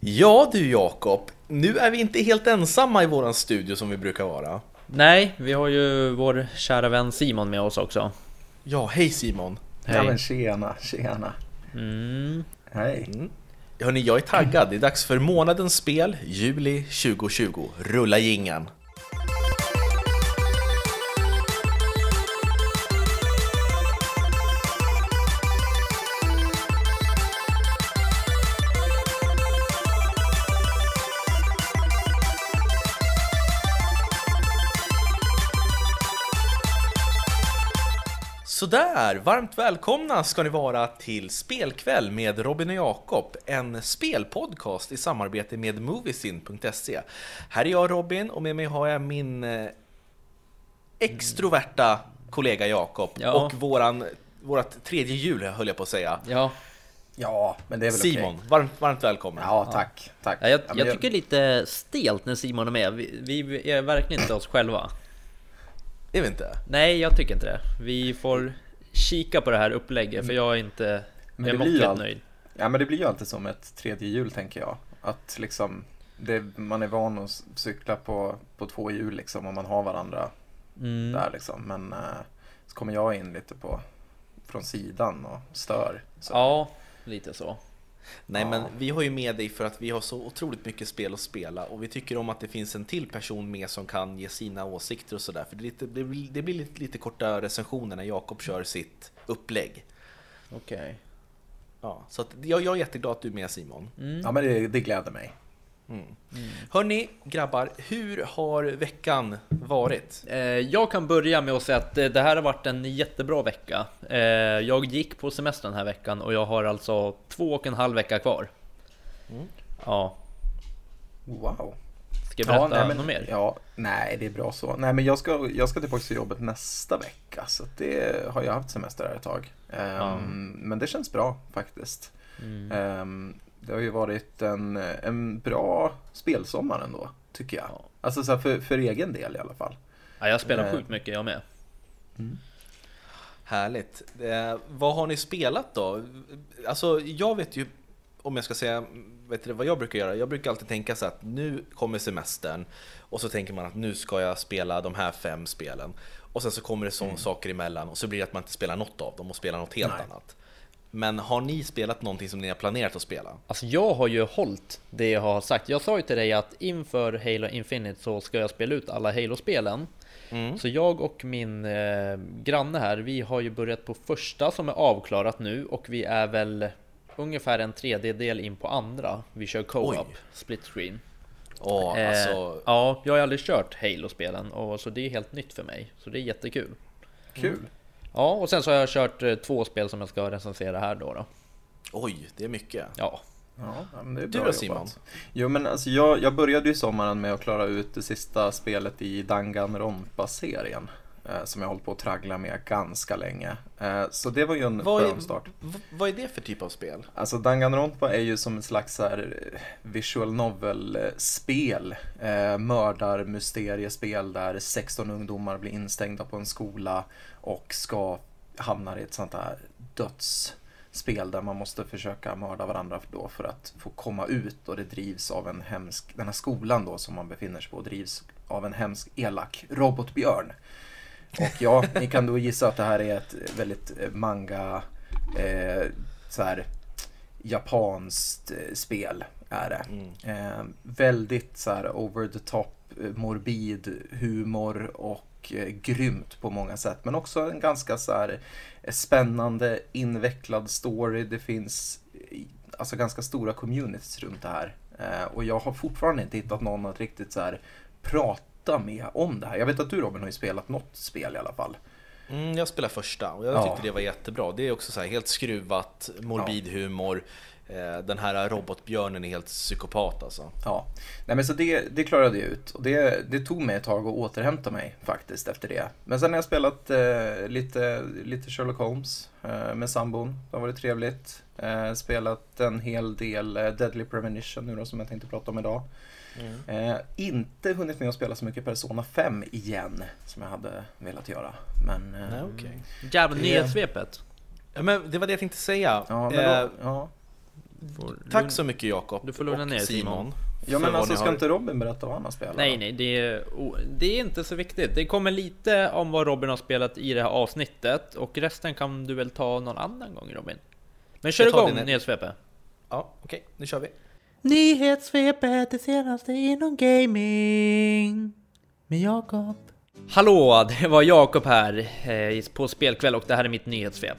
Ja du Jakob, nu är vi inte helt ensamma i våran studio som vi brukar vara. Nej, vi har ju vår kära vän Simon med oss också. Ja, hej Simon! Ja Hej. men tjena, tjena. Mm. Hej. Hörni, jag är taggad. Det är dags för månadens spel, juli 2020. Rulla jingeln! Sådär, varmt välkomna ska ni vara till Spelkväll med Robin och Jakob, en spelpodcast i samarbete med Moviesin.se. Här är jag Robin och med mig har jag min eh, extroverta kollega Jakob Ja. och våran, vårat tredje hjul höll jag på att säga. Ja, Ja, men det är väl Simon, okej. varmt, varmt välkommen. Ja, tack. tack. Ja, jag, jag tycker lite stelt när Simon är med. Vi, vi är verkligen inte oss själva. Är vi inte? Nej, jag tycker inte det. Vi får kika på det här upplägget för jag är inte Men jag är det blir ju måttligt allt- nöjd. Ja, men det blir ju alltid som ett tredje hjul tänker jag. Att liksom, det, man är van att cykla på, på två hjul liksom och man har varandra Mm. där liksom. Men eh, så kommer jag in lite på från sidan och stör. Så. Ja, lite så. Nej Ja. men vi har ju med dig för att vi har så otroligt mycket spel att spela och vi tycker om att det finns en till person med som kan ge sina åsikter och sådär. För det, är lite, det blir, det blir lite, lite korta recensioner när Jakob kör sitt upplägg. Okej. Ja, så att jag, jag är jätteglad att du är med Simon. Mm. Ja, men det, det gläder mig. Hörni grabbar, hur har veckan varit? Eh, Jag kan börja med att säga att det det här har varit en jättebra vecka. Eh, Jag gick på semester den här veckan och jag har alltså två och en halv vecka kvar. Ja, Wow. ska jag berätta nej, men, något mer? Ja, nej, det är bra så. Nej, men jag ska, jag ska tillbaka till jobbet nästa vecka. Så det har jag haft semester här ett tag. Ja. Men det känns bra faktiskt. Mm. Det har ju varit en, en bra spelsommar ändå, tycker jag. Ja. Alltså så här för, för egen del i alla fall. Ja, jag spelar Eh. sjukt mycket jag med. Härligt. Eh, vad har ni spelat då? Alltså jag vet ju, om jag ska säga vet du, vad jag brukar göra. Jag brukar alltid tänka så att nu kommer semestern och så tänker man att nu ska jag spela de här fem spelen. Och sen så kommer det sådana saker emellan och så blir det att man inte spelar något av dem och spelar något helt Nej. annat. Men har ni spelat någonting som ni har planerat att spela? Alltså jag har ju hållit det jag har sagt. Jag sa ju till dig att inför Halo Infinite så ska jag spela ut alla Halo-spelen. Mm. Så jag och min eh, granne här, vi har ju börjat på första som är avklarat nu och vi är väl ungefär en tredjedel in på andra. Vi kör co-op, split screen. Ja, Eh, alltså, Ja, jag har aldrig kört Halo-spelen och så det är helt nytt för mig. Så det är jättekul. Kul. Ja, och sen så har jag kört eh, två spel som jag ska recensera här då. då. oj, det är mycket. Ja, Ja, men det är Du bra då, jobbat. Simon? Jo men alltså jag, jag började ju sommaren med att klara ut det sista spelet i Danganronpa-serien. Eh, som jag hållit på att traggla med ganska länge. Eh, så det var ju en Vad är, skön start. vad är det för typ av spel? Alltså Danganronpa är ju som en slags så här eh, visual novel-spel. Eh, Mördar-mysteriespel där 16 ungdomar blir instängda på en skola och ska hamna i ett sånt här dödsspel där man måste försöka mörda varandra då för att få komma ut och det drivs av en hemsk, den här skolan då som man befinner sig på drivs av en hemsk elak robotbjörn. Och ja, ni kan då gissa att det här är ett väldigt eh, manga, eh, så här japanskt eh, spel är det. Mm. Eh, väldigt så här over the top, eh, morbid humor och eh, grymt på många sätt. Men också en ganska så här eh, spännande, invecklad story. Det finns eh, alltså ganska stora communities runt det här. Eh, och jag har fortfarande inte hittat någon att riktigt så här prata med om det här. Jag vet att du Robin har ju spelat något spel i alla fall. Mm, jag spelade första och jag Ja. tyckte det var jättebra. Det är också så här helt skruvat, morbid humor. Eh, Den här robotbjörnen är helt psykopat alltså. Ja, nej men så det, det klarade jag ut och det, det tog mig ett tag att återhämta mig faktiskt efter det. Men sen har jag spelat eh, lite, lite Sherlock Holmes eh, med sambon. Det har varit trevligt. Eh, spelat en hel del eh, Deadly Premonition nu då som jag tänkte prata om idag. Eh, inte hunnit med att spela så mycket Persona 5 igen som jag hade velat göra. Men, eh, Nej, okej. jävla Det- nyhetssvepet. Ja, men det var det jag tänkte säga. ja, men Eh, då, ja, Tack så mycket Jakob Du får lugna ner Simon. Simon. Ja men alltså ska har- inte Robin berätta vad han har spelat? Nej, nej, det är, det är inte så viktigt. Det kommer lite om vad Robin har spelat i det här avsnittet och resten kan du väl ta någon annan gång Robin. Men kör igång din- nyhetssvepet. Ja, okej, nu kör vi. Nyhetssvepet, det senaste inom gaming med Jakob. Hallå, det var Jakob här eh, på spelkväll och det här är mitt nyhetssvep.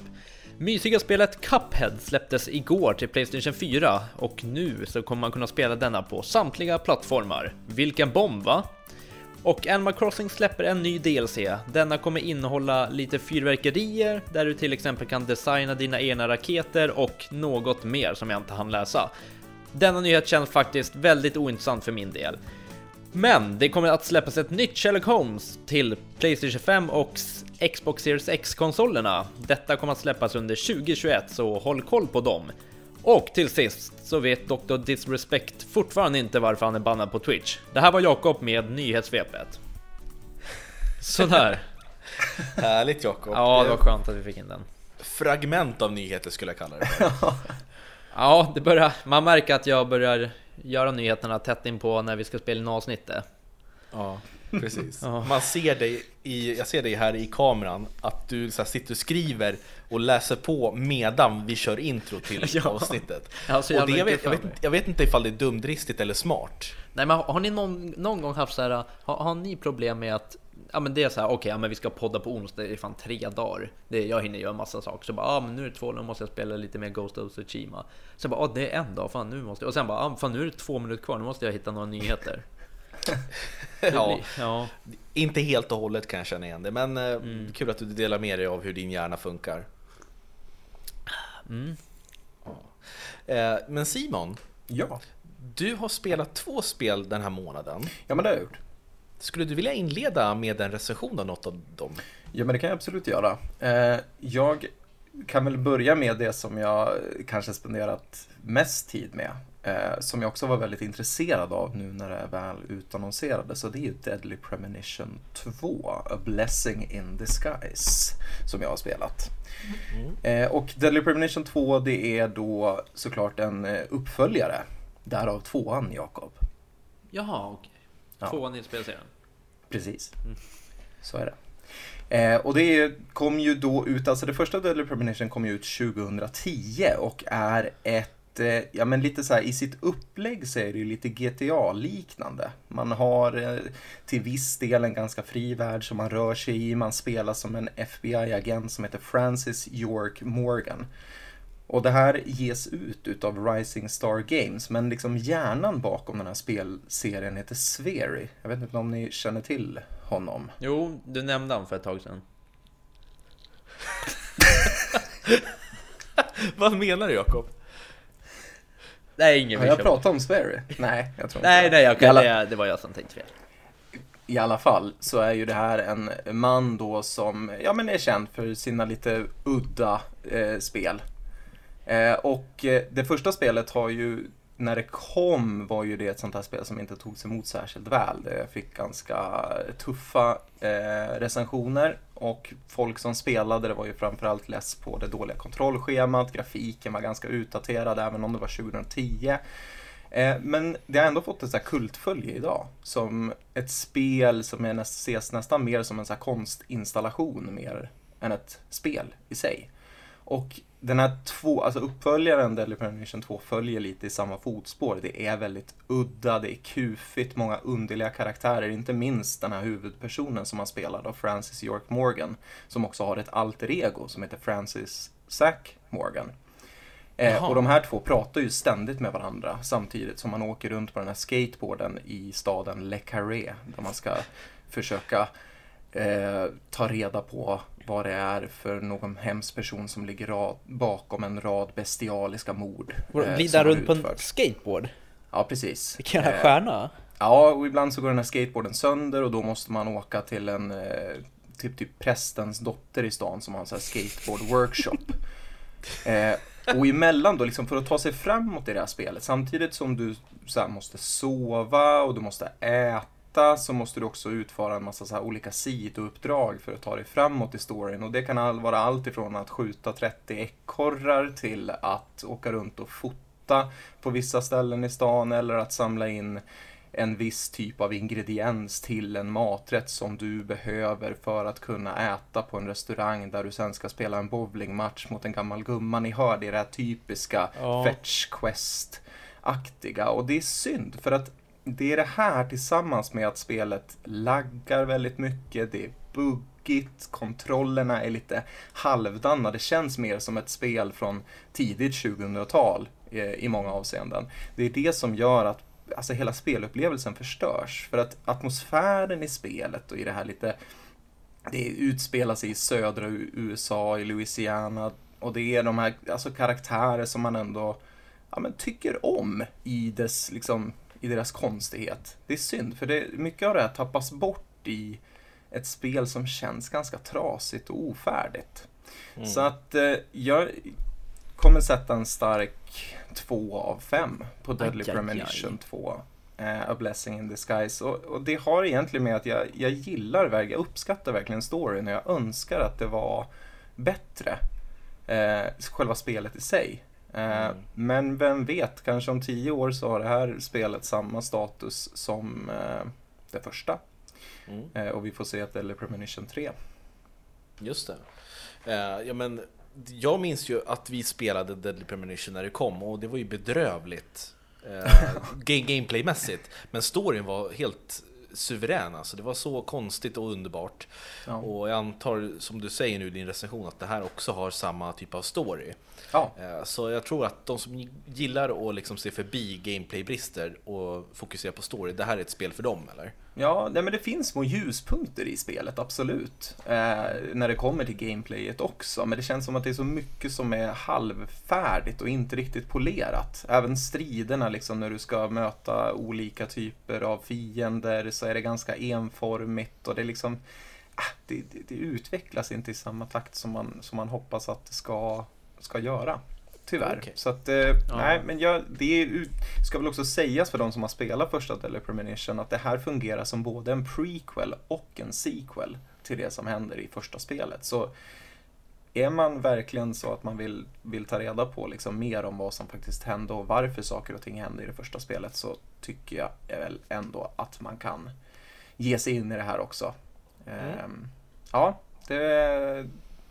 Mysiga spelet Cuphead släpptes igår till Playstation 4 och nu så kommer man kunna spela denna på samtliga plattformar. Vilken bomb va? Och Animal Crossing släpper en ny DLC. Denna kommer innehålla lite fyrverkerier där du till exempel kan designa dina egna raketer och något mer som jag inte hann läsa. Denna nyhet känns faktiskt väldigt ointressant för min del. Men det kommer att släppas ett nytt Sherlock Holmes till Playstation 5 och Xbox Series X-konsolerna. Detta kommer att släppas under 2021, så håll koll på dem. Och till sist så vet Dr. Disrespect fortfarande inte varför han är bannad på Twitch. Det här var Jakob med nyhetssvepet. Sådär. Härligt Jakob. Ja, det var skönt att vi fick in den. Fragment av nyheter skulle jag kalla det. Ja, det börjar, man märker att jag börjar göra nyheterna tätt in på när vi ska spela in avsnittet. Ja, precis. Man ser dig i, jag ser dig här i kameran, att du så sitter och skriver och läser på medan vi kör intro till Ja. avsnittet. Ja, så och det, jag, vet, jag, vet, jag vet inte ifall det är dumdristigt eller smart. Nej men har ni någon, någon gång haft så här, har, har ni problem med att Ja men det är så här, okej, ja, men vi ska podda på onsdag, det är fan tre dagar. Det, jag hinner göra massa saker. Så bara, ja ah, men nu är det två, nu måste jag spela lite mer Ghost of Tsushima. Sen bara, ah, det är en dag, fan nu måste jag. Och sen bara, ah, fan nu är det två minuter kvar, nu måste jag hitta några nyheter. Ja, blir- ja. inte helt och hållet kan jag känna igen det, men eh, Mm. kul att du delar med dig av hur din hjärna funkar. Mm. Eh, Men Simon, Ja. du har spelat två spel den här månaden. ja, men det har jag gjort. Skulle du vilja inleda med en recension av något av dem? Ja, men det kan jag absolut göra. Eh, jag kan väl börja med det som jag kanske spenderat mest tid med. Eh, som jag också var väldigt intresserad av nu när det väl utannonserades. Så det är ju Deadly Premonition 2, A Blessing in Disguise, som jag har spelat. Eh, och Deadly Premonition 2, det är då såklart en uppföljare. Därav tvåan, Jakob. Jaha, okej. Ja. Tvåan i spelserien. Precis. Så är det. Eh, och det kom ju då ut, alltså det första Deadly Premonition kom ju ut 2010 och är ett, eh, ja men lite så här i sitt upplägg så är det ju lite GTA-liknande. Man har eh, till viss del en ganska fri värld som man rör sig i, man spelar som en FBI-agent som heter Francis York Morgan. Och det här ges ut utav Rising Star Games, men liksom hjärnan bakom den här spelserien heter Swery. Jag vet inte om ni känner till honom. Jo, du nämnde han för ett tag sedan. Vad menar du Jakob? Nej, ingen Har jag pratat om Swery? Nej, jag tror inte Nej, nej, jag kan, alla, det var jag som tänkte fel. I alla fall så är ju det här en man då som ja, men är känd för sina lite udda eh, spel. Eh, och eh, det första spelet har ju, när det kom var ju det ett sånt här spel som inte togs emot särskilt väl. Det fick ganska tuffa eh, recensioner och folk som spelade det var ju framförallt less på det dåliga kontrollschemat, grafiken var ganska utdaterad även om det var 2010. Men det har ändå fått ett så här kultfölje idag. Som ett spel som är näst, ses nästan mer som en så här konstinstallation mer än ett spel i sig. Och den här två, alltså uppföljaren Deadly Premonition 2 följer lite i samma fotspår. Det är väldigt udda, det är kufigt, många underliga karaktärer. Inte minst den här huvudpersonen som man spelar då, Francis York Morgan. Som också har ett alter ego som heter Francis Zack Morgan. Eh, och de här två pratar ju ständigt med varandra samtidigt som man åker runt på den här skateboarden i staden Le Carré där man ska försöka eh, ta reda på vad det är för någon hemsk person som ligger rad, bakom en rad bestialiska mord. eh, Glida runt på en skateboard? Ja, precis. Vilken jävla Eh, stjärna! Ja, och ibland så går den här skateboarden sönder och då måste man åka till en eh, typ, typ prästens dotter i stan som har en sån här skateboard workshop. Eh, och emellan då, liksom för att ta sig framåt i det här spelet, samtidigt som du så måste sova och du måste äta, så måste du också utföra en massa så olika sidouppdrag för att ta dig framåt i storyn. Och det kan all- vara allt ifrån att skjuta 30 ekorrar till att åka runt och fota på vissa ställen i stan eller att samla in en viss typ av ingrediens till en maträtt som du behöver för att kunna äta på en restaurang där du sen ska spela en bowlingmatch mot en gammal gumma. Ni hör det, är det här typiska Ja. fetch quest-aktiga och det är synd för att det är det här tillsammans med att spelet laggar väldigt mycket, det är buggigt, kontrollerna är lite halvdana, det känns mer som ett spel från tidigt 2000-tal eh, i många avseenden. Det är det som gör att alltså, hela spelupplevelsen förstörs. För att atmosfären i spelet och i det här lite det utspelar sig i södra USA, i Louisiana och det är de här alltså, karaktärer som man ändå ja, men, tycker om i, dess, liksom, i deras konstighet. Det är synd, för det, mycket av det här tappas bort i ett spel som känns ganska trasigt och ofärdigt. Så att eh, jag kommer sätta en stark 2 av 5 på Deadly Aj, Premonition aj. 2. Eh, A Blessing in Disguise. Och, och det har egentligen med att jag, jag gillar, jag uppskattar verkligen storyn och jag önskar att det var bättre. Eh, själva spelet i sig. Eh, Mm. Men vem vet, kanske om tio år så har det här spelet samma status som eh, det första. Mm. Eh, och vi får se att Deadly Premonition 3. Just det. Ja, men jag minns ju att vi spelade Deadly Premonition när det kom och det var ju bedrövligt eh, ga- gameplaymässigt. Men storyn var helt suverän alltså. Det var så konstigt och underbart. Ja. Och jag antar, som du säger nu i din recension, att det här också har samma typ av story. Ja, Eh, Så jag tror att de som gillar att liksom se förbi gameplaybrister och fokusera på story, det här är ett spel för dem eller? Ja, nej, men det finns små ljuspunkter i spelet, absolut. Eh, när det kommer till gameplayet också. Men det känns som att det är så mycket som är halvfärdigt och inte riktigt polerat. Även striderna, liksom när du ska möta olika typer av fiender, så är det ganska enformigt och det liksom... eh, Det, det, det utvecklas inte i samma takt som man, som man hoppas att det ska, ska göra. Tyvärr. Okej. Så att, eh, nej, men jag, det är, ska väl också sägas för de som har spelat första Deadly Premonition att det här fungerar som både en prequel och en sequel till det som händer i första spelet. Så är man verkligen så att man vill, vill ta reda på liksom mer om vad som faktiskt hände och varför saker och ting hände i det första spelet så tycker jag väl ändå att man kan ge sig in i det här också. Ehm, ja, det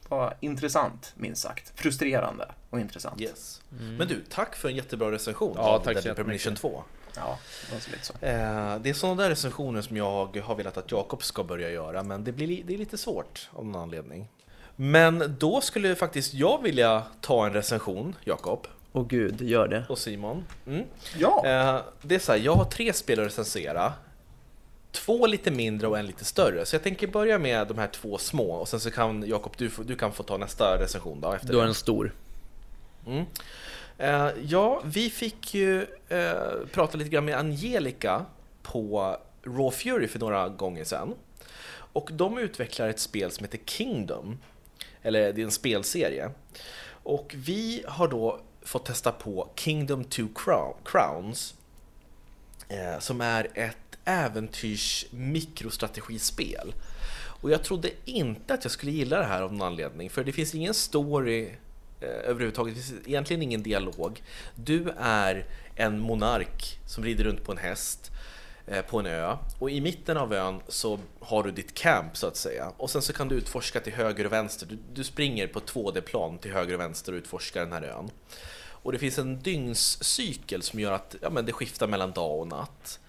var intressant minst sagt. Frustrerande och intressant. Yes. Men du, tack för en jättebra recension Ja, av tack jättemycket. Premonition 2. Ja, det så lite så. Eh, Det är sådana där recensioner som jag har velat att Jakob ska börja göra, men det, blir, li- det är lite svårt av någon anledning. Men då skulle faktiskt jag vilja ta en recension, Jakob Åh gud, gör det. och Simon. Mm. Ja, Eh, Det är så här, jag har tre spel att recensera. Två lite mindre och en lite större. Så jag tänker börja med de här två små och sen så kan Jakob, du, du kan få ta nästa recension då efter Du har en stor. Mm. Eh, ja, vi fick ju eh, prata lite grann med Angelica på Raw Fury för några gånger sedan. Och de utvecklar ett spel som heter Kingdom. Eller det är en spelserie. Och vi har då fått testa på Kingdom 2 Crown- Crowns. Eh, som är ett äventyrs mikrostrategispel. Och jag trodde inte att jag skulle gilla det här av någon anledning, för det finns ingen story eh, överhuvudtaget, det finns egentligen ingen dialog. Du är en monark som rider runt på en häst eh, på en ö och i mitten av ön så har du ditt camp så att säga och sen så kan du utforska till höger och vänster. Du, du springer på 2D-plan till höger och vänster och utforskar den här ön. Och det finns en dygnscykel som gör att ja, men det skiftar mellan dag och natt.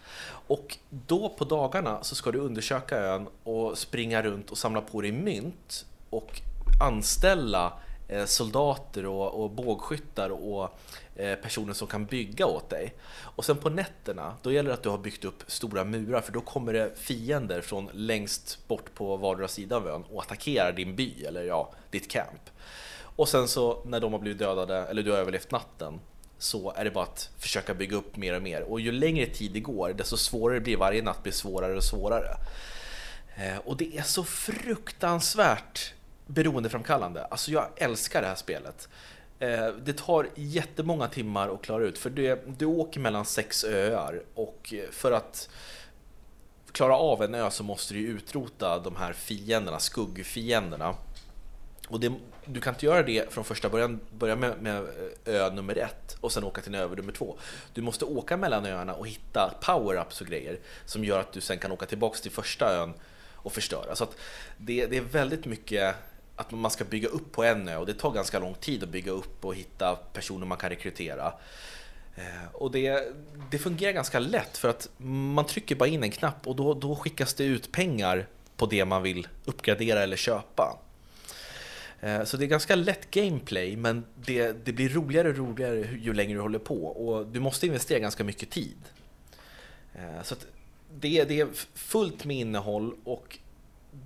Och då på dagarna så ska du undersöka ön och springa runt och samla på dig mynt och anställa eh, soldater och, och bågskyttar och eh, personer som kan bygga åt dig. Och sen på nätterna, då gäller det att du har byggt upp stora murar för då kommer det fiender från längst bort på vardera sida av ön och attackerar din by eller ja, ditt camp. Och sen så när de har blivit dödade, eller du har överlevt natten, så är det bara att försöka bygga upp mer och mer. Och ju längre tid det går, desto svårare blir varje natt blir svårare och svårare. Eh, och det är så fruktansvärt beroendeframkallande. Alltså jag älskar det här spelet. Eh, det tar jättemånga timmar att klara ut, för du, du åker mellan sex öar och för att klara av en ö så måste du utrota de här fienderna, skuggfienderna. Och det, du kan inte göra det från första början, börja med, med eh, ö nummer ett och sen åka till ö nummer två. Du måste åka mellan öarna och hitta power-ups och grejer som gör att du sen kan åka tillbaks till första ön och förstöra. Så att det, det är väldigt mycket att man ska bygga upp på en ö och det tar ganska lång tid att bygga upp och hitta personer man kan rekrytera. Eh, och det, det fungerar ganska lätt för att man trycker bara in en knapp och då, då skickas det ut pengar på det man vill uppgradera eller köpa. Eh, så det är ganska lätt gameplay men det, det blir roligare och roligare ju längre du håller på och du måste investera ganska mycket tid. Eh, så det, det är fullt med innehåll och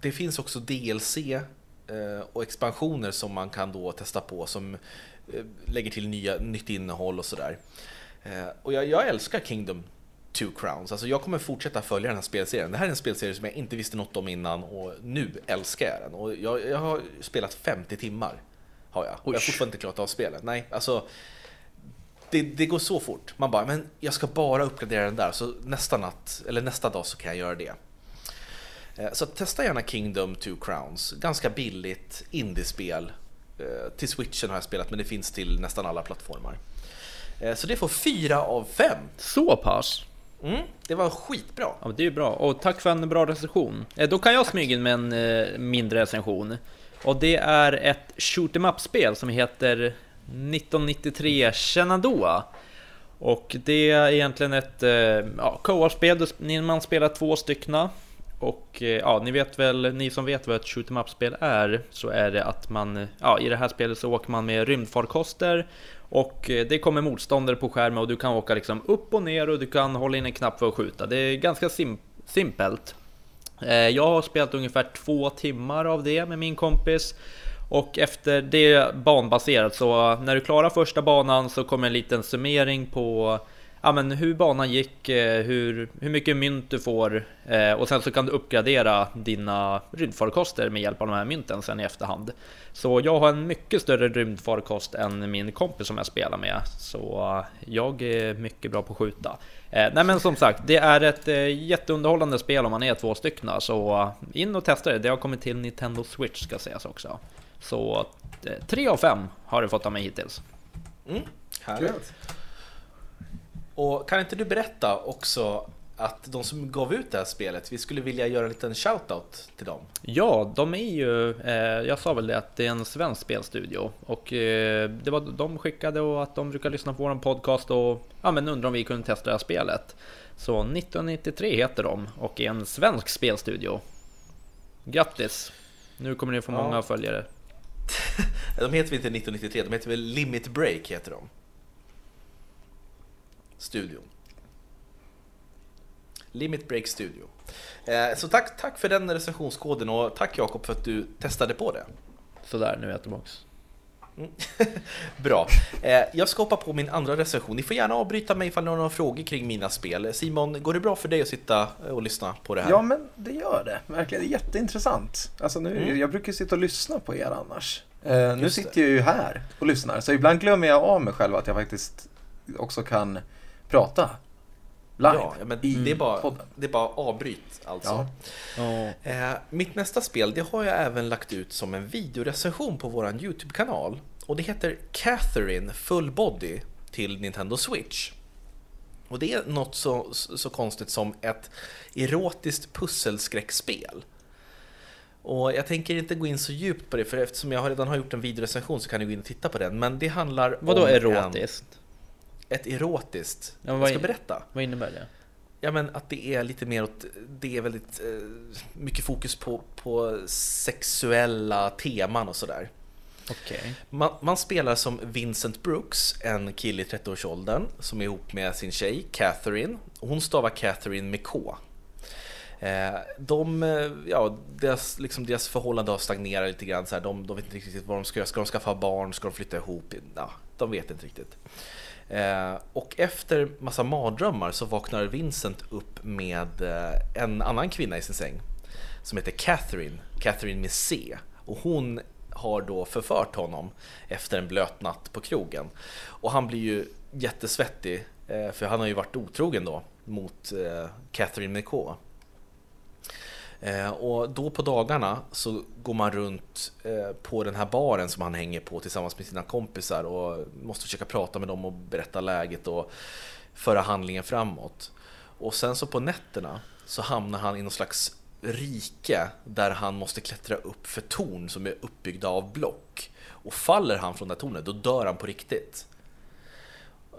det finns också DLC eh, och expansioner som man kan då testa på som lägger till nya, nytt innehåll och sådär. Och jag, jag älskar Kingdom Two Crowns. Alltså jag kommer fortsätta följa den här spelserien. Det här är en spelserie som jag inte visste något om innan och nu älskar jag den. Och jag, jag har spelat 50 timmar. Har jag. Och jag har fortfarande inte klarat av spelet. Nej, alltså det, det, går så fort. Man bara, men jag ska bara uppgradera den där, så nästa natt, eller nästa dag så kan jag göra det. Eh, så testa gärna Kingdom Two Crowns. Ganska billigt indiespel. Eh, till switchen har jag spelat, men det finns till nästan alla plattformar. Eh, så det får 4 av 5. Så pass? Mm, det var skitbra. Ja, det är bra. Och tack för en bra recension. Eh, då kan jag smyga in med en eh, mindre recension. Och det är ett shoot em up-spel som heter 1993 Shenandoah. Och det är egentligen ett eh, ja, co-op-spel, man spelar två styckna. Och eh, ja, ni vet väl, ni som vet vad ett shoot em up-spel är, så är det att man, ja, i det här spelet så åker man med rymdfarkoster och eh, det kommer motståndare på skärmen och du kan åka liksom upp och ner och du kan hålla in en knapp för att skjuta. Det är ganska sim simpelt. Eh, jag har spelat ungefär två timmar av det med min kompis. Och efter det banbaserat så när du klarar första banan så kommer en liten summering på ja, men hur banan gick, eh, hur, hur mycket mynt du får eh, och sen så kan du uppgradera dina rymdfarkoster med hjälp av de här mynten sen i efterhand. Så jag har en mycket större rymdfarkost än min kompis som jag spelar med, så jag är mycket bra på att skjuta. Eh, nej men som sagt, det är ett jätteunderhållande spel om man är två stycken, så in och testa det. Det har kommit till Nintendo Switch ska sägas också. Så 3 av 5 har det fått av mig hittills. Mm, härligt. Och kan inte du berätta också att de som gav ut det här spelet, vi skulle vilja göra en liten shoutout till dem? Ja, de är ju, eh, jag sa väl det att det är en svensk spelstudio och eh, det var de skickade och att de brukar lyssna på vår podcast och ja, men undrar om vi kunde testa det här spelet. Så 1993 heter de och är en svensk spelstudio. Grattis! Nu kommer ni få många följare. de heter väl inte 1993, de heter väl Limit Break heter de studion. Limit Break Studio. Eh, så tack, tack för den recensionskoden och tack Jakob för att du testade på det. Sådär, nu är jag tillbaks. Mm. Bra. Eh, jag ska hoppa på min andra recension. Ni får gärna avbryta mig ifall ni har några frågor kring mina spel. Simon, går det bra för dig att sitta och lyssna på det här? Ja, men det gör det. Verkligen, det är jätteintressant. Alltså nu, mm. Jag brukar sitta och lyssna på er annars. Eh, nu sitter jag ju här och lyssnar, så ibland glömmer jag av mig själv att jag faktiskt också kan prata live ja, men det, är bara, det är bara avbryt alltså. Ja. Eh, mitt nästa spel det har jag även lagt ut som en videorecension på vår YouTube-kanal. Och det heter Catherine Full Body till Nintendo Switch. Och det är något så, så konstigt som ett erotiskt pusselskräckspel. Och jag tänker inte gå in så djupt på det, för eftersom jag redan har gjort en videorecension så kan ni gå in och titta på den. Men det handlar Vadå om erotiskt? En ett erotiskt. Ja, jag ska berätta. Vad innebär det? Ja men att det är lite mer åt, det är väldigt eh, mycket fokus på, på sexuella teman och sådär. Okay. Man, man, spelar som Vincent Brooks, en kille i 30-årsåldern som är ihop med sin tjej Catherine. Hon stavar Catherine med K. Eh, de, eh, ja, deras, liksom deras förhållande har stagnerat lite grann. Så här, de, de vet inte riktigt vad de ska göra. Ska de skaffa barn? Ska de flytta ihop? Ja, de vet inte riktigt. Eh, och efter massa mardrömmar så vaknar Vincent upp med eh, en annan kvinna i sin säng som heter Catherine, Catherine med C. Och hon har då förfört honom efter en blöt natt på krogen. Och han blir ju jättesvettig, eh, för han har ju varit otrogen då mot eh, Catherine med K. Eh, och då på dagarna så går man runt eh, på den här baren som han hänger på tillsammans med sina kompisar och måste försöka prata med dem och berätta läget och föra handlingen framåt. Och sen så på nätterna så hamnar han i någon slags rike där han måste klättra upp för torn som är uppbyggda av block. Och faller han från det tornet, då dör han på riktigt.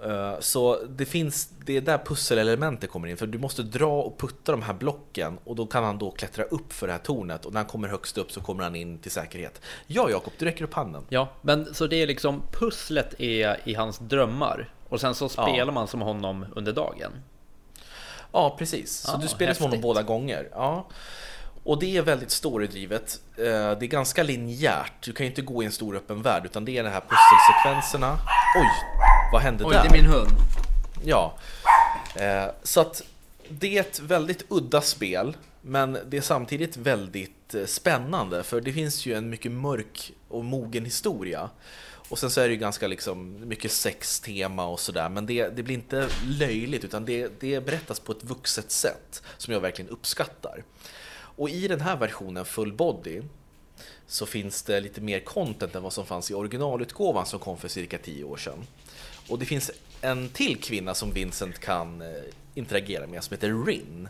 Eh, så det finns, det är där pusselelementet kommer in, för du måste dra och putta de här blocken och då kan han då klättra upp för det här tornet och när han kommer högst upp så kommer han in till säkerhet. Ja, Jakob, du räcker upp handen. Ja, men så det är liksom pusslet är i hans drömmar och sen så spelar Ja. man som honom under dagen. Ja, precis. Så Ja, du spelar som honom häftigt. båda gånger. Ja. Och det är väldigt storydrivet. Eh, Det är ganska linjärt. Du kan ju inte gå i en stor öppen värld, utan det är de här pusselsekvenserna. Oj, vad hände där? hund. Ja. Eh, Så att det är ett väldigt udda spel, men det är samtidigt väldigt eh, spännande, för det finns ju en mycket mörk och mogen historia. Och sen så är det ju ganska liksom mycket sextema och sådär, men det, det blir inte löjligt, utan det, det berättas på ett vuxet sätt som jag verkligen uppskattar. Och i den här versionen Full Body så finns det lite mer content än vad som fanns i originalutgåvan som kom för cirka 10 år sedan. Och det finns en till kvinna som Vincent kan eh, interagera med som heter Rin.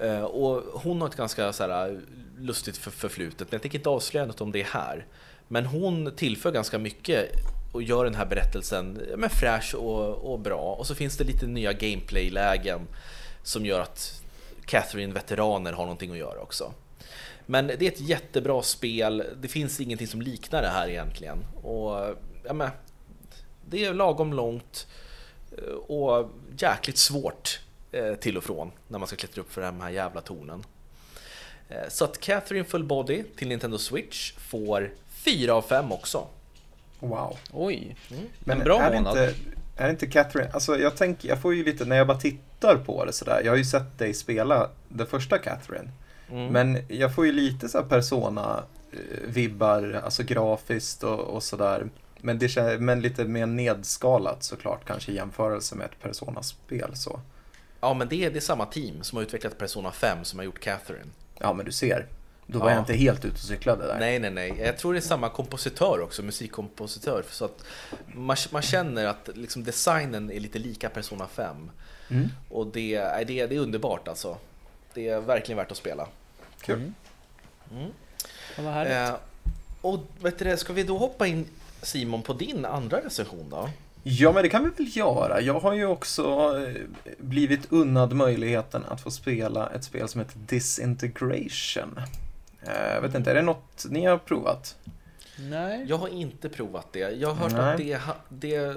Eh, och hon har ett ganska så här, eh, lustigt förflutet, men jag tänker inte avslöja något om det här. Men hon tillför ganska mycket och gör den här berättelsen men fräsch och, och bra. Och så finns det lite nya gameplay-lägen som gör att Catherine-veteraner har någonting att göra också. Men det är ett jättebra spel. Det finns ingenting som liknar det här egentligen. Och ja, men, det är lagom långt eh, och jäkligt svårt eh, till och från när man ska klättra upp för de här jävla tornen. Eh, Så att Catherine Full Body till Nintendo Switch får 4 av 5 också. Wow. Oj, Men en bra är månad. Inte, är det inte Catherine, alltså jag tänker, jag får ju lite, när jag bara tittar på det sådär, jag har ju sett dig spela det första Catherine. Mm. Men jag får ju lite så här persona-vibbar, alltså grafiskt och, och sådär. Men, det, men lite mer nedskalat såklart, kanske i jämförelse med ett Persona-spel. Så. Ja, men det är, det är samma team som har utvecklat Persona 5 som har gjort Catherine. Ja, men du ser. Då var Ja. jag inte helt ute och cyklade där. Nej, nej, nej. Jag tror det är samma kompositör också, musikkompositör. Så att man, man känner att liksom designen är lite lika Persona 5. Mm. Och det, är- det, det är underbart alltså. Det är verkligen värt att spela. Kul. Mm. Mm. Ja, vad härligt. Eh, och vet du ska vi då hoppa in Simon på din andra recension då? Ja, men det kan vi väl göra. Jag har ju också eh, blivit unnad möjligheten att få spela ett spel som heter Disintegration. Eh, Jag vet inte, är det något ni har provat? Nej. Jag har inte provat det. Jag har hört Nej. att det, det,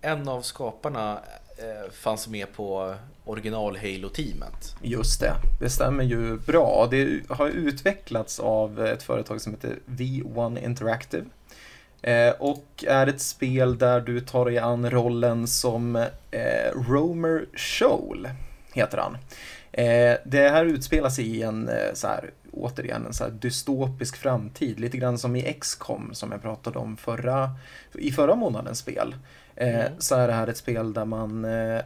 en av skaparna eh, fanns med på original Halo-teamet. Just det, det stämmer ju bra. Det har utvecklats av ett företag som heter V1 Interactive. Eh, och är ett spel där du tar dig an rollen som eh, Romer Shoal, heter han. Eh, det här utspelar sig i en, eh, så här, återigen, en så dystopisk framtid, lite grann som i XCOM som jag pratade om förra, i förra månadens spel. Eh, Mm. Så är det här ett spel där man eh,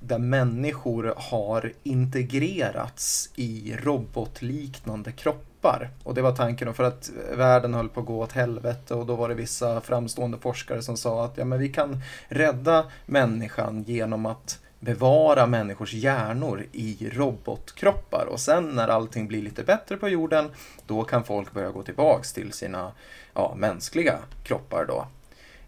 där människor har integrerats i robotliknande kroppar. Och det var tanken för att världen höll på att gå åt helvete och då var det vissa framstående forskare som sa att ja, men vi kan rädda människan genom att bevara människors hjärnor i robotkroppar och sen när allting blir lite bättre på jorden då kan folk börja gå tillbaks till sina ja, mänskliga kroppar då.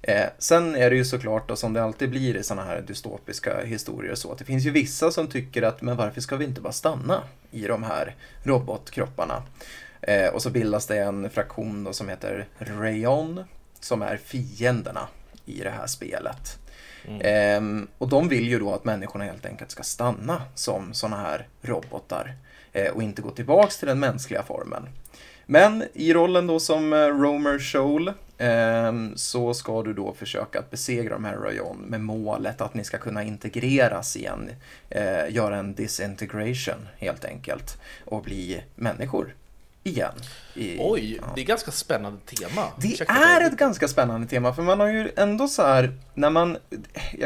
Eh, sen är det ju såklart då, som det alltid blir i sådana här dystopiska historier så att det finns ju vissa som tycker att men varför ska vi inte bara stanna i de här robotkropparna? Eh, och så bildas det en fraktion då som heter Rayon som är fienderna i det här spelet. Ehm, och de vill ju då att människorna helt enkelt ska stanna som sådana här robotar eh, och inte gå tillbaks till den mänskliga formen. Men i rollen då som eh, Romer ehm, Ehm, så ska du då försöka att besegra de här Rayon med målet att ni ska kunna integreras igen, eh, göra en disintegration helt enkelt och bli människor igen. I, Oj, ja. det är ganska spännande tema. Det Ursäkta är mig. ett ganska spännande tema, för man har ju ändå så här, när man,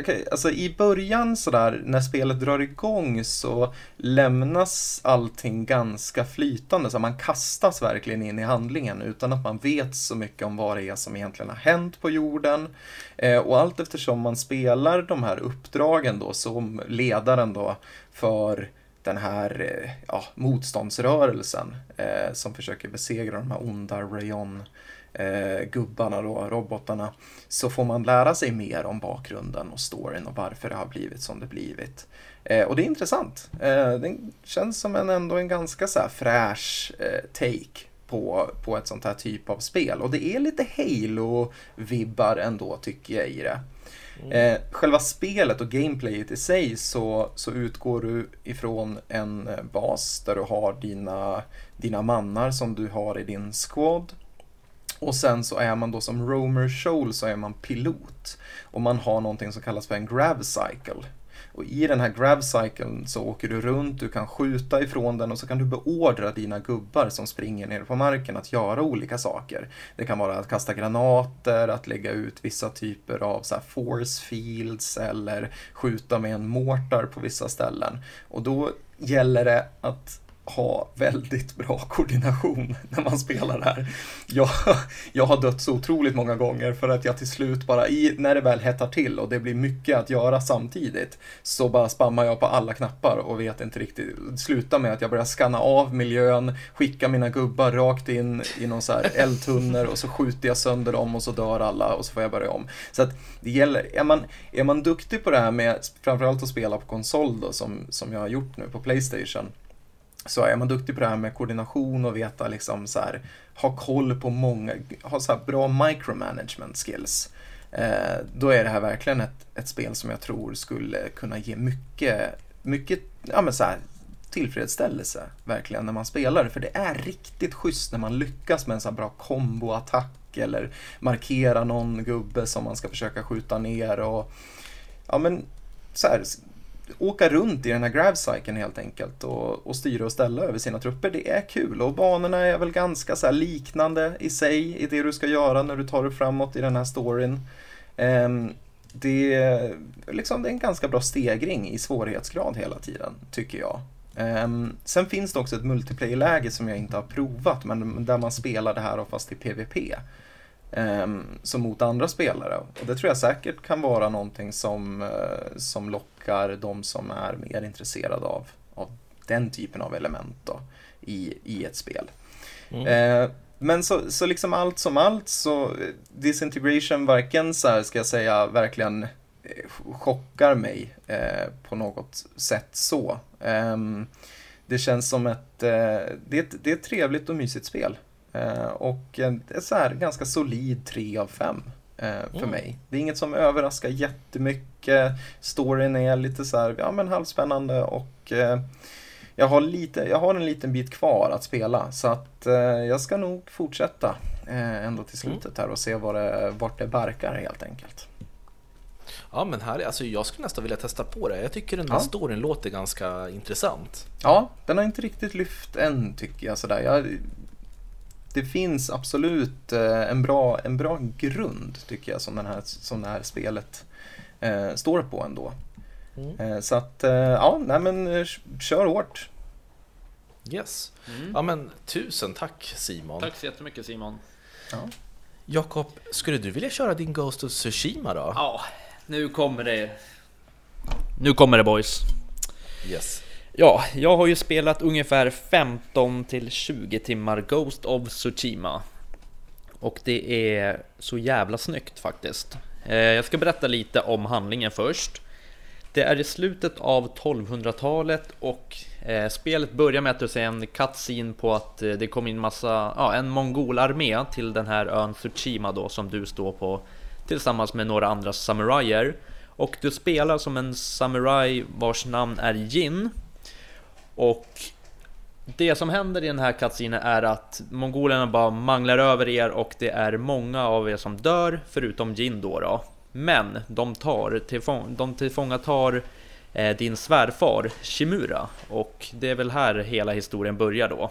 kan, alltså i början så där, när spelet drar igång så lämnas allting ganska flytande, så man kastas verkligen in i handlingen utan att man vet så mycket om vad det är som egentligen har hänt på jorden. Eh, och allt eftersom man spelar de här uppdragen då, som ledaren då, för den här eh, ja, motståndsrörelsen eh, som försöker besegra de här onda Rayon eh, gubbarna då, robotarna, så får man lära sig mer om bakgrunden och storyn och varför det har blivit som det blivit. Eh, och det är intressant. Eh, det känns som en, ändå en ganska så här fräsch eh, take på, på ett sånt här typ av spel. Och det är lite Halo-vibbar ändå tycker jag i det. Mm. Eh, själva spelet och gameplayet i sig så, så utgår du ifrån en eh, bas där du har dina, dina mannar som du har i din squad. Och sen så är man då som Romer Shoal så är man pilot. Och man har någonting som kallas för en grav cycle. Och i den här grav cykeln så åker du runt, du kan skjuta ifrån den och så kan du beordra dina gubbar som springer ner på marken att göra olika saker. Det kan vara att kasta granater, att lägga ut vissa typer av så här force fields eller skjuta med en mortar på vissa ställen. Och då gäller det att ha väldigt bra koordination när man spelar det här. Jag, jag har dött så otroligt många gånger för att jag till slut bara, i, när det väl hettar till och det blir mycket att göra samtidigt, så bara spammar jag på alla knappar och vet inte riktigt. Det slutar med att jag börjar skanna av miljön, skicka mina gubbar rakt in i någon så här eldtunnor och så skjuter jag sönder dem och så dör alla och så får jag börja om. Så att det gäller, är man, är man duktig på det här med framförallt att spela på konsol då, som, som jag har gjort nu på Playstation, så är man duktig på det här med koordination och veta liksom så här, ha koll på många, ha så här bra micromanagement skills. Eh, då är det här verkligen ett, ett spel som jag tror skulle kunna ge mycket, mycket ja, men så här, tillfredsställelse verkligen när man spelar. För det är riktigt schysst när man lyckas med en så här bra komboattack eller markera någon gubbe som man ska försöka skjuta ner och ja men så här, åka runt i den här gravcykeln helt enkelt och, och styra och ställa över sina trupper. Det är kul och banorna är väl ganska så här liknande i sig i det du ska göra när du tar dig framåt i den här storyn. Um, det, är, liksom, det är en ganska bra stegring i svårighetsgrad hela tiden, tycker jag. Um, sen finns det också ett multiplayer-läge som jag inte har provat, men där man spelar det här fast i PVP. Um, som mot andra spelare. Och det tror jag säkert kan vara någonting som, uh, som lockar de som är mer intresserade av, av den typen av element då, i, i ett spel. Mm. Uh, men så, så liksom allt som allt så Disintegration varken så här ska jag säga verkligen eh, chockar mig eh, på något sätt så. Um, det känns som ett, eh, det, det är ett trevligt och mysigt spel. Uh, och ett så här ganska solid 3 av 5 uh, för Mm. mig. Det är inget som överraskar jättemycket. Storyn är lite så här, ja men halvspännande och uh, jag, har lite, jag har en liten bit kvar att spela så att jag ska nog fortsätta ändå till slutet här och se vad det, vart det barkar helt enkelt. Ja men här, alltså jag skulle nästan vilja testa på det. Jag tycker den här Ja. storyn låter ganska intressant. Ja, den har inte riktigt lyft än tycker jag sådär. Jag, det finns absolut eh, en bra, en bra grund tycker jag som, den här, som det här spelet eh, står på ändå. Mm. Eh, så att, eh, ja, nej men eh, kör hårt. Yes. Mm. Ja men tusen tack Simon. Tack så jättemycket Simon. Ja. Jakob, skulle du vilja köra din Ghost of Tsushima då? Ja, nu kommer det. Nu kommer det boys. Yes. Ja, jag har ju spelat ungefär 15 till 20 timmar Ghost of Tsushima. Och det är så jävla snyggt faktiskt. Eh, jag ska berätta lite om handlingen först. Det är i slutet av 1200-talet och eh, spelet börjar med att du ser en cutscene på att eh, det kom in massa, ja, en mongolarmé till den här ön Tsushima då som du står på tillsammans med några andra samurajer. Och du spelar som en samuraj vars namn är Jin. Och det som händer i den här katsinen är att mongolerna bara manglar över er och det är många av er som dör förutom Jin då. då. Men de, tar tillfång, de tillfångatar eh, din svärfar Shimura och det är väl här hela historien börjar då.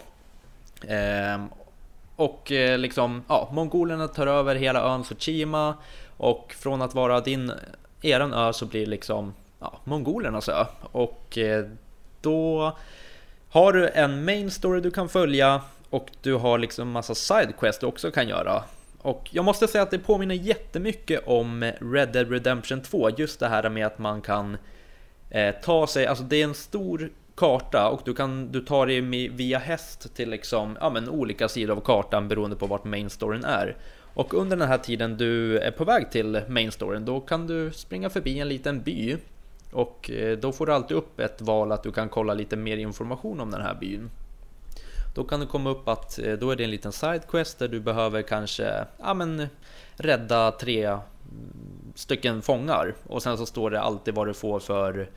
Eh, och eh, liksom, ja, mongolerna tar över hela ön Tsushima och från att vara din, eh, eran ö så blir det liksom ja, mongolernas ö. Och eh, då har du en main story du kan följa och du har liksom massa sidequests du också kan göra. Och jag måste säga att det påminner jättemycket om Red Dead Redemption 2, just det här med att man kan eh, ta sig, alltså det är en stor karta och du kan du tar dig via häst till liksom, ja, men olika sidor av kartan beroende på vart main storyn är. Och under den här tiden du är på väg till main storyn då kan du springa förbi en liten by och eh, då får du alltid upp ett val att du kan kolla lite mer information om den här byn. Då kan det komma upp att eh, då är det en liten sidequest där du behöver kanske ja, men, rädda tre mm, stycken fångar och sen så står det alltid vad du får för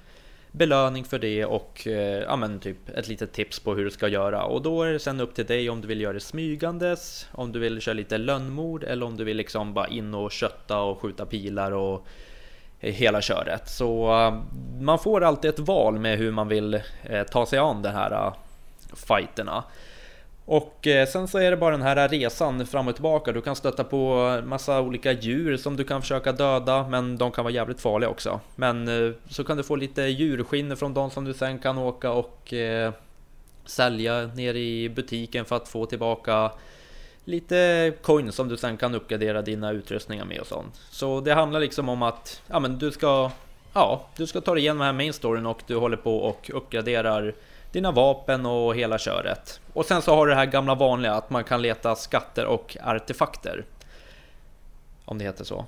belöning för det och eh, ja, men typ ett litet tips på hur du ska göra. Och då är det sen upp till dig om du vill göra det smygandes, om du vill köra lite lönnmord eller om du vill liksom bara in och kötta och skjuta pilar och hela köret. Så eh, man får alltid ett val med hur man vill eh, ta sig an de här eh, fighterna. Och sen så är det bara den här resan fram och tillbaka. Du kan stöta på massa olika djur som du kan försöka döda, men de kan vara jävligt farliga också. Men så kan du få lite djurskinn från de som du sen kan åka och sälja ner i butiken för att få tillbaka lite coins som du sen kan uppgradera dina utrustningar med och sånt. Så det handlar liksom om att ja, men du ska Ja, du ska ta dig igenom den här main storyn och du håller på och uppgraderar dina vapen och hela köret. Och sen så har du det här gamla vanliga att man kan leta skatter och artefakter. Om det heter så.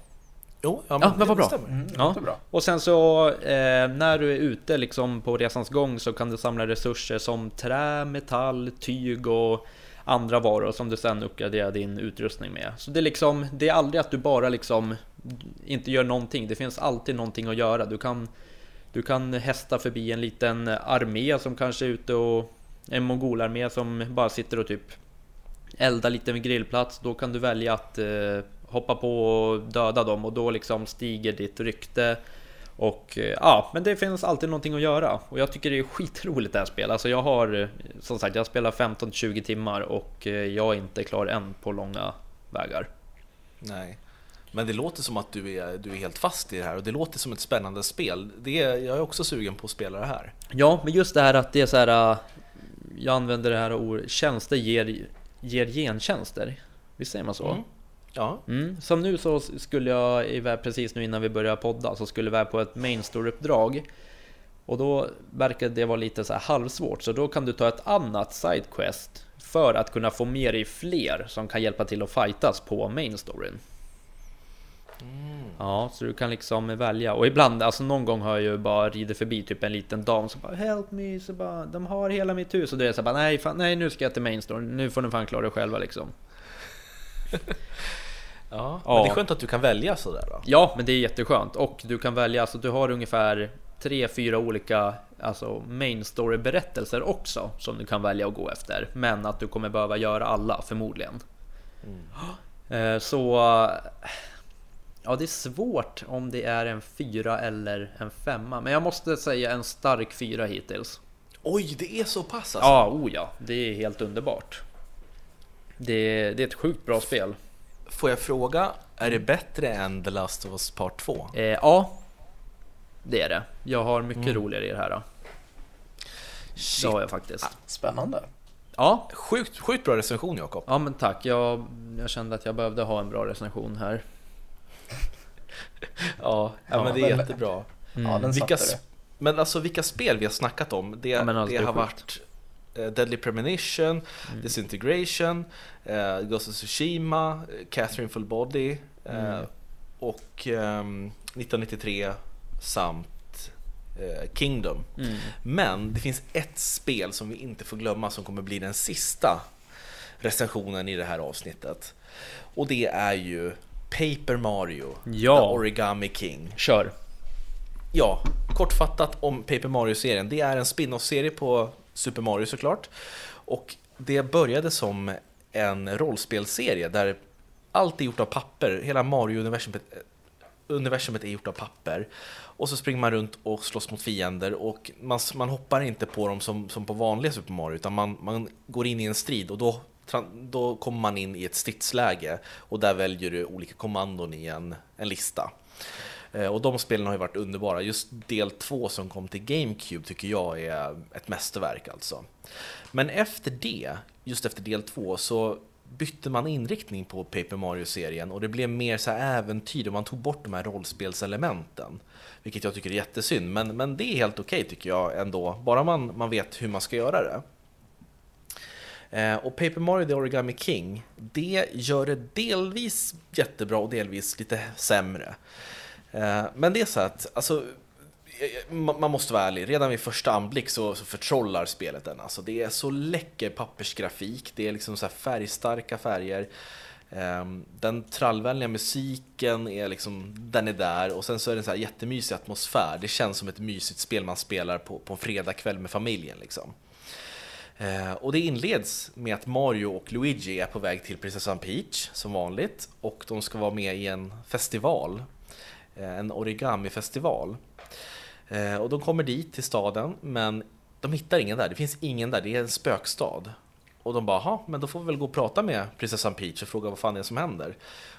Jo, ja, men, ja, men vad bra. Mm, ja. bra. Och sen så eh, när du är ute liksom på resans gång så kan du samla resurser som trä, metall, tyg och andra varor som du sen uppgraderar din utrustning med. Så det är liksom, det är aldrig att du bara liksom inte gör någonting. Det finns alltid någonting att göra. Du kan du kan hästa förbi en liten armé som kanske är ute och en mongolarmé som bara sitter och typ eldar lite med grillplats. Då kan du välja att eh, hoppa på och döda dem och då liksom stiger ditt rykte. Och eh, ja, men det finns alltid någonting att göra och jag tycker det är skitroligt det här spelet. Alltså jag har som sagt, jag spelar 15-20 timmar och eh, jag är inte klar än på långa vägar. Nej. Men det låter som att du är, du är helt fast i det här och det låter som ett spännande spel. Det är, jag är också sugen på att spela det här. Ja, men just det här att det är så här. Jag använder det här ordet, tjänster ger, ger gentjänster. Visst säger man så? Mm. Ja. Mm. Som nu så skulle jag iväg precis nu innan vi började podda så skulle iväg på ett main store-uppdrag. Och då verkade det vara lite så här halvsvårt, så då kan du ta ett annat sidequest för att kunna få med dig fler som kan hjälpa till att fightas på main storyn. Mm. Ja, så du kan liksom välja. Och ibland, alltså någon gång har jag ju bara ridit förbi typ en liten dam som bara Help me, så bara De har hela mitt hus och då är jag så bara nej, fan, nej nu ska jag till main store. Nu får ni fan klara er själva liksom. ja, men det är skönt att du kan välja sådär då. Ja, men det är jätteskönt. Och du kan välja, alltså du har ungefär tre, fyra olika alltså main story berättelser också som du kan välja att gå efter. Men att du kommer behöva göra alla förmodligen. Mm. Så Ja, det är svårt om det är en fyra eller en femma, men jag måste säga en stark fyra hittills. Oj, det är så pass alltså? Ja, oh ja, det är helt underbart. Det, det är ett sjukt bra spel. Får jag fråga, är det bättre än The Last of Us Part 2? Eh, ja, det är det. Jag har mycket mm. roligare i det här. Då. Shit. Det har jag faktiskt. Ah, spännande. Ja. Sjukt, sjukt bra recension Jakob. Ja men tack, jag, jag kände att jag behövde ha en bra recension här. ja, ja, men det är jättebra. Mm. Ja, den vilka, det. Men alltså vilka spel vi har snackat om, det, ja, alltså, det har varit Deadly Premonition, mm. Disintegration, uh, Ghost of Tsushima, Catherine Full Body uh, mm. och um, 1993 samt Kingdom. Mm. Men det finns ett spel som vi inte får glömma som kommer bli den sista recensionen i det här avsnittet. Och det är ju Paper Mario, ja. The Origami King. Kör! Ja, kortfattat om Paper Mario-serien. Det är en spin-off-serie på Super Mario såklart. Och det började som en rollspelserie där allt är gjort av papper. Hela Mario-universumet eh, universumet är gjort av papper. Och så springer man runt och slåss mot fiender och man, man hoppar inte på dem som, som på vanliga Super Mario utan man, man går in i en strid och då då kommer man in i ett stridsläge och där väljer du olika kommandon i en, en lista. Eh, och de spelen har ju varit underbara. Just del 2 som kom till GameCube tycker jag är ett mästerverk alltså. Men efter det, just efter del 2, så bytte man inriktning på Paper Mario-serien och det blev mer så äventyr och man tog bort de här rollspelselementen. Vilket jag tycker är jättesynd, men, men det är helt okej okay, tycker jag ändå, bara man, man vet hur man ska göra det. Eh, och Paper Mario The Origami King, det gör det delvis jättebra och delvis lite sämre. Eh, men det är så att, alltså, eh, eh, man måste vara ärlig, redan vid första anblick så, så förtrollar spelet den. Alltså, det är så läcker pappersgrafik, det är liksom så färgstarka färger. Ehm, den trallvänliga musiken är liksom, den är där och sen så är det en så här jättemysig atmosfär. Det känns som ett mysigt spel man spelar på, på en fredagkväll med familjen. Liksom. Och det inleds med att Mario och Luigi är på väg till prinsessan Peach som vanligt och de ska vara med i en festival, Eh, en origamifestival. Eh, och de kommer dit till staden, men de hittar ingen där. Det finns ingen där, det är en spökstad. Och de bara, men då får vi väl gå och prata med prinsessan Peach och fråga vad fan det är som händer.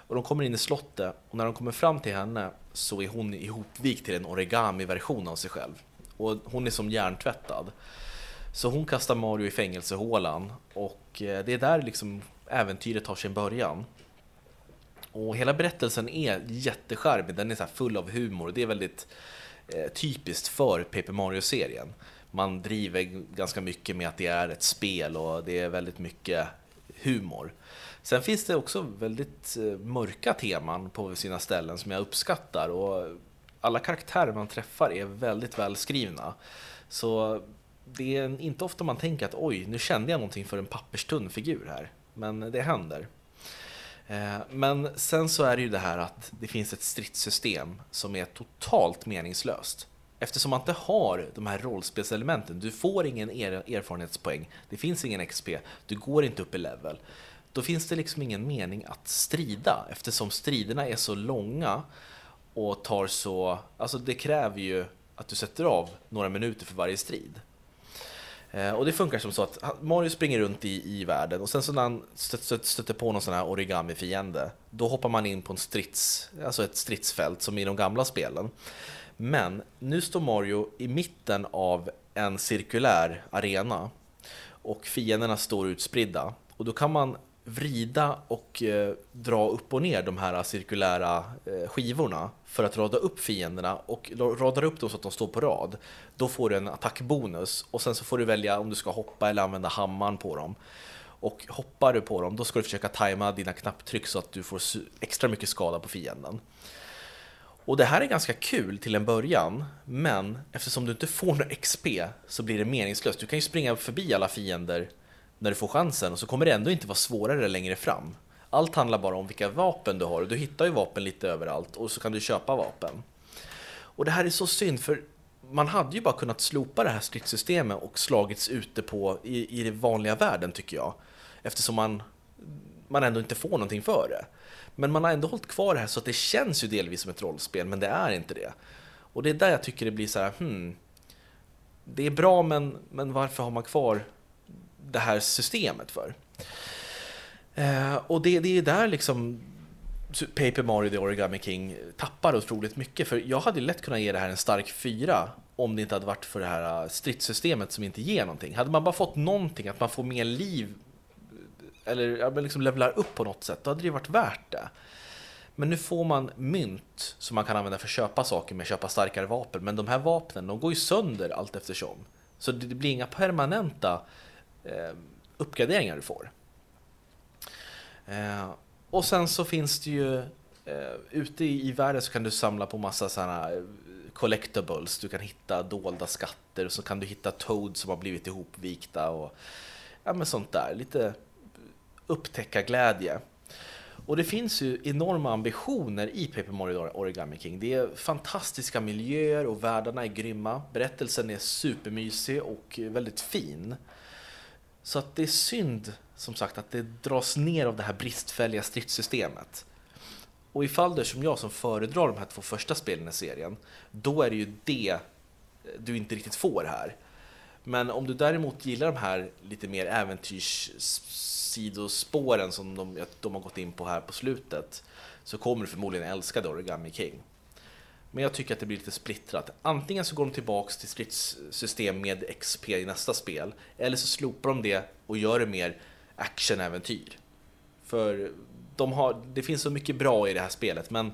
Och de kommer in i slottet och när de kommer fram till henne så är hon ihopvikt till en origami-version av sig själv. Och hon är som hjärntvättad. Så hon kastar Mario i fängelsehålan och eh, det är där liksom äventyret tar sin början. Och hela berättelsen är jättecharmig, den är så full av humor. Det är väldigt Eh, typiskt för Paper Mario-serien. Man driver ganska mycket med att det är ett spel och det är väldigt mycket humor. Sen finns det också väldigt eh, mörka teman på sina ställen som jag uppskattar och alla karaktärer man träffar är väldigt välskrivna. Så det är inte ofta man tänker att oj, nu kände jag någonting för en papperstunn figur här. Men det händer. Eh, men sen så är det ju det här att det finns ett stridssystem som är totalt meningslöst. Eftersom man inte har de här rollspelselementen, du får ingen erfarenhetspoäng, det finns ingen XP, du går inte upp i level. Då finns det liksom ingen mening att strida eftersom striderna är så långa och tar så... Alltså det kräver ju att du sätter av några minuter för varje strid. Eh, och det funkar som så att Mario springer runt i, i världen och sen så när han stöter, stöter på någon sån här origami-fiende då hoppar man in på en strids, alltså ett stridsfält som i de gamla spelen. Men nu står Mario i mitten av en cirkulär arena och fienderna står utspridda och då kan man vrida och eh, dra upp och ner de här cirkulära eh, skivorna för att rada upp fienderna och radar upp dem så att de står på rad. Då får du en attackbonus och sen så får du välja om du ska hoppa eller använda hammaren på dem. Och hoppar du på dem, då ska du försöka tajma dina knapptryck så att du får extra mycket skada på fienden. Och det här är ganska kul till en början, men eftersom du inte får några XP så blir det meningslöst. Du kan ju springa förbi alla fiender när du får chansen och så kommer det ändå inte vara svårare längre fram. Allt handlar bara om vilka vapen du har och du hittar ju vapen lite överallt och så kan du köpa vapen. Och det här är så synd för man hade ju bara kunnat slopa det här stridssystemet och slagits ute på i, i den vanliga världen tycker jag. Eftersom man, man ändå inte får någonting för det. Men man har ändå hållit kvar det här så att det känns ju delvis som ett rollspel men det är inte det. Och det är där jag tycker det blir så här, hmm. Det är bra men, men varför har man kvar det här systemet för? Eh, och det, det är där liksom Paper Mario The Origami King tappar otroligt mycket. För jag hade lätt kunnat ge det här en stark fyra om det inte hade varit för det här eh, stridssystemet som inte ger någonting. Hade man bara fått någonting, att man får mer liv eller liksom levlar upp på något sätt, då hade det varit värt det. Men nu får man mynt som man kan använda för att köpa saker med, köpa starkare vapen. Men de här vapnen, de går ju sönder allt eftersom. Så det blir inga permanenta Eh, uppgraderingar du får. Eh, och sen så finns det ju eh, ute i, världen så kan du samla på massa sådana eh, collectibles. Du kan hitta dolda skatter och så kan du hitta Toad som har blivit ihopvikta och ja, men sånt där. Lite upptäcka glädje. Och det finns ju enorma ambitioner i Paper Mario Origami King. Det är fantastiska miljöer och världarna är grymma. Berättelsen är supermysig och väldigt fin. Så att det är synd som sagt att det dras ner av det här bristfälliga stridssystemet. Och ifall du är som jag som föredrar de här två första spelen i serien, då är det ju det eh, du inte riktigt får här. Men om du däremot gillar de här lite mer äventyrssidospåren som de, de har gått in på här på slutet så kommer du förmodligen älska The Origami King. Men jag tycker att det blir lite splittrat. Antingen så går de tillbaks till stridssystem med XP i nästa spel, eller så slopar de det och gör det mer actionäventyr. För de har, det finns så mycket bra i det här spelet, men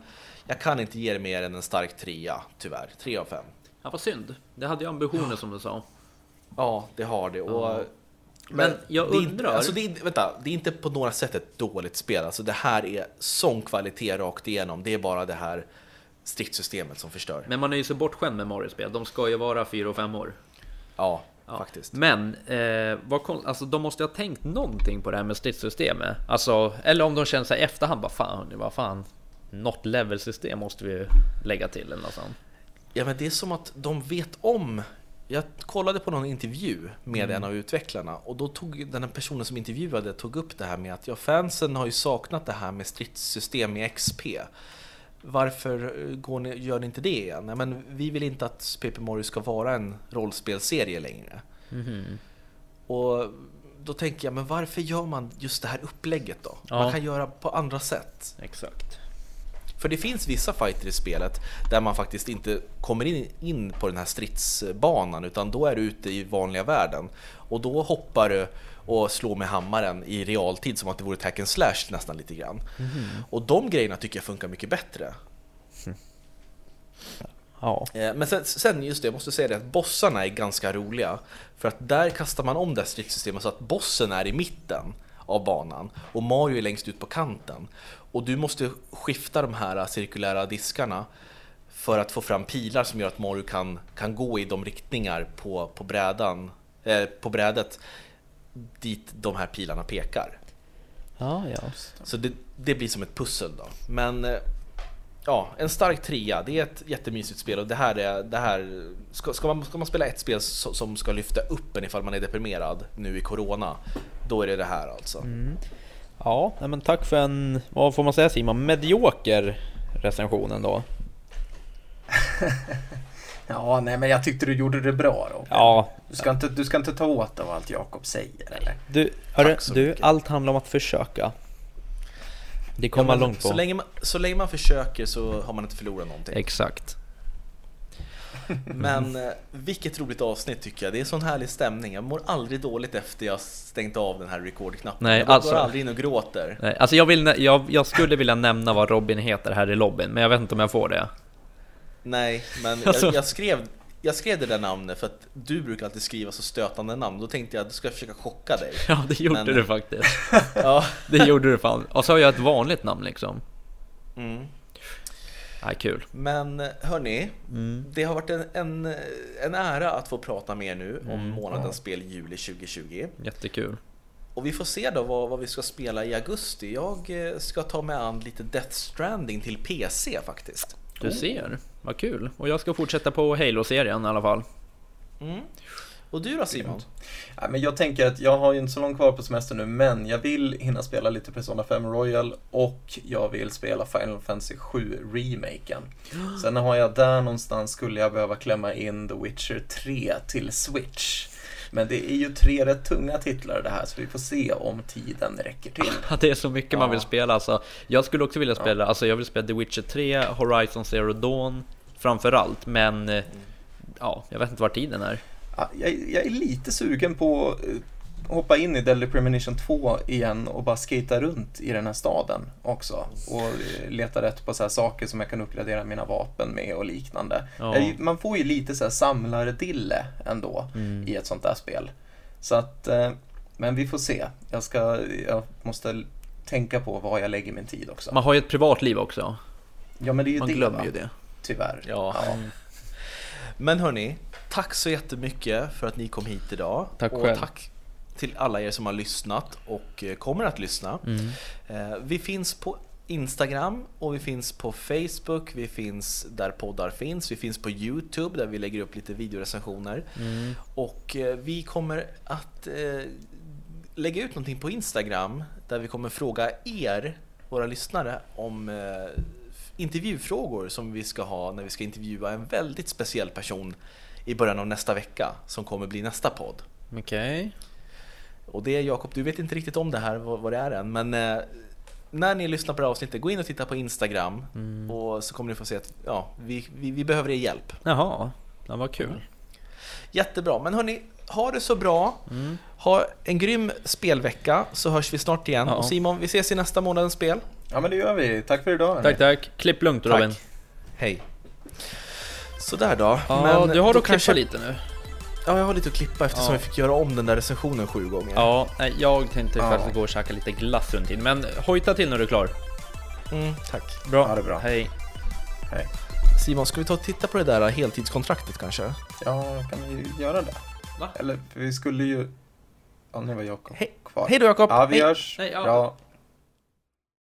jag kan inte ge det mer än en stark trea, tyvärr. Tre av fem. Ja, vad synd. Det hade ju ambitioner som du sa. Ja, det har det. Och, ja. Men, men jag det undrar... Är, alltså det, är, vänta, det är inte på några sätt ett dåligt spel. Alltså det här är sån kvalitet rakt igenom. Det är bara det här stridssystemet som förstör. Men man är ju så bortskämd med Mario-spel. De ska ju vara fyra och fem år. Ja, ja. faktiskt. Men eh, vad, alltså, de måste ha tänkt någonting på det här med stridssystemet. Alltså, eller om de känner sig i efterhand, bara fan, vad fan, något level-system måste vi lägga till eller något sånt. Ja, men det är som att de vet om jag kollade på någon intervju med mm. en av utvecklarna och då tog den personen som intervjuade tog upp det här med att ja, fansen har ju saknat det här med stridssystem i XP. Varför går ni, gör ni inte det igen? Nej, men vi vill inte att Paper Mario ska vara en rollspelserie längre. Mm. Och då tänker jag, men varför gör man just det här upplägget då? Ja. Man kan göra på andra sätt. Exakt. För det finns vissa fighter i spelet där man faktiskt inte kommer in, in på den här stridsbanan utan då är du ute i vanliga världen. Och då hoppar du och slår med hammaren i realtid som att det vore hack and slash nästan lite grann. Mm. Och de grejerna tycker jag funkar mycket bättre. Mm. Ja. Eh, men sen, sen, just det, jag måste säga det att bossarna är ganska roliga. För att där kastar man om det här stridssystemet så att bossen är i mitten av banan och Mario är längst ut på kanten. Och du måste skifta de här cirkulära diskarna för att få fram pilar som gör att Mario kan, kan gå i de riktningar på, på, brädan, eh, på brädet dit de här pilarna pekar. Ja, ja. Så det, det blir som ett pussel då. Men eh, ja, en stark trea. Det är ett jättemysigt spel och det här är, det här, ska, ska, man, ska man spela ett spel som ska lyfta upp en ifall man är deprimerad nu i Corona, då är det det här alltså. Mm. Ja, men tack för en, vad får man säga Simon, medioker recensionen då. ja, nej men jag tyckte du gjorde det bra då. Ja. Du ska, inte, du ska inte ta åt av allt Jakob säger eller? Du, hörru, du allt handlar om att försöka. Det kommer ja, långt på. Så länge, man, så länge man försöker så har man inte förlorat någonting. Exakt. Men eh, vilket roligt avsnitt tycker jag. Det är sån härlig stämning. Jag mår aldrig dåligt efter jag stängt av den här record-knappen. Nej, jag alltså, går aldrig in och gråter. Nej, alltså jag, vill, jag, jag skulle vilja nämna vad Robin heter här i lobbyn, men jag vet inte om jag får det. Nej, men alltså. jag, jag, skrev, jag skrev det där namnet för att du brukar alltid skriva så stötande namn. Då tänkte jag att du ska försöka chocka dig. Ja, det gjorde men... du faktiskt. ja. Det gjorde du fan. Och så har jag ett vanligt namn liksom. Mm. Ja, kul. Men hörni, mm. det har varit en, en, en ära att få prata med er nu om mm. månadens spel juli 2020. Jättekul. Och vi får se då vad, vad vi ska spela i augusti. Jag eh, ska ta mig an lite Death Stranding till PC faktiskt. Du oh. ser, vad kul. Och jag ska fortsätta på Halo-serien i alla fall. Mm. Och du då Simon? Ja, men jag tänker att jag har ju inte så långt kvar på semester nu, men jag vill hinna spela lite Persona 5 Royal och jag vill spela Final Fantasy 7 remaken. Sen har jag där någonstans skulle jag behöva klämma in The Witcher 3 till Switch. Men det är ju tre rätt tunga titlar det här, så vi får se om tiden räcker till. det är så mycket ja. man vill spela alltså. Jag skulle också vilja spela, ja. alltså jag vill spela The Witcher 3, Horizon Zero Dawn framför allt, men mm. ja, jag vet inte var tiden är jag, jag är lite sugen på eh, hoppa in i Deadly Premonition 2 igen och bara skata runt i den här staden också. Och leta rätt på så saker som jag kan uppgradera mina vapen med och liknande. Ja. Man får ju lite så här samlardille ändå mm. i ett sånt där spel. Så att, eh, men vi får se. Jag, ska, jag måste tänka på var jag lägger min tid också. Man har ju ett privatliv också. Ja, men det är ju Man det. Glömmer ju det. Tyvärr. Ja. ja. Men hörni, tack så jättemycket för att ni kom hit idag. Tack och själv. tack till alla er som har lyssnat och eh, kommer att lyssna. Mm. Eh, vi finns på Instagram och vi finns på Facebook, vi finns där poddar finns, vi finns på Youtube där vi lägger upp lite videorecensioner. Mm. Och eh, vi kommer att lägga ut någonting på Instagram där vi kommer fråga er, våra lyssnare, om intervjufrågor som vi ska ha när vi ska intervjua en väldigt speciell person i början av nästa vecka som kommer bli nästa podd. Okej. Och det är Jakob, du vet inte riktigt om det här, vad, vad det är än, men eh, när ni lyssnar på det här avsnittet, gå in och titta på Instagram och så kommer ni få se att ja, vi, vi, vi behöver er hjälp. Jaha, det var kul. Jättebra, men hörni, ha det så bra. Ha en grym spelvecka så hörs vi snart igen. Ja. Och Simon, vi ses i nästa månadens spel. Ja men det gör vi. Tack för idag. Tack, tack. Klipp lugnt Robin. Tack. Hej. Sådär då. Ja, Men du har då att klippa lite nu. Ja, jag har lite att klippa eftersom Ja. vi fick göra om den där recensionen sju gånger. Ja, nej, jag tänkte Ja. faktiskt gå och käka lite glass runt in. Men hojta till när du är klar. Mm, tack. Bra. Ja, det bra. Hej. Hej. Simon, ska vi ta och titta på det där heltidskontraktet kanske? Ja, kan vi göra det? Va? Eller, vi skulle ju... Ja, nu var Jakob Hej. kvar. Hej då Jakob! Ja, vi Hej. hörs. Hej, ja. Bra.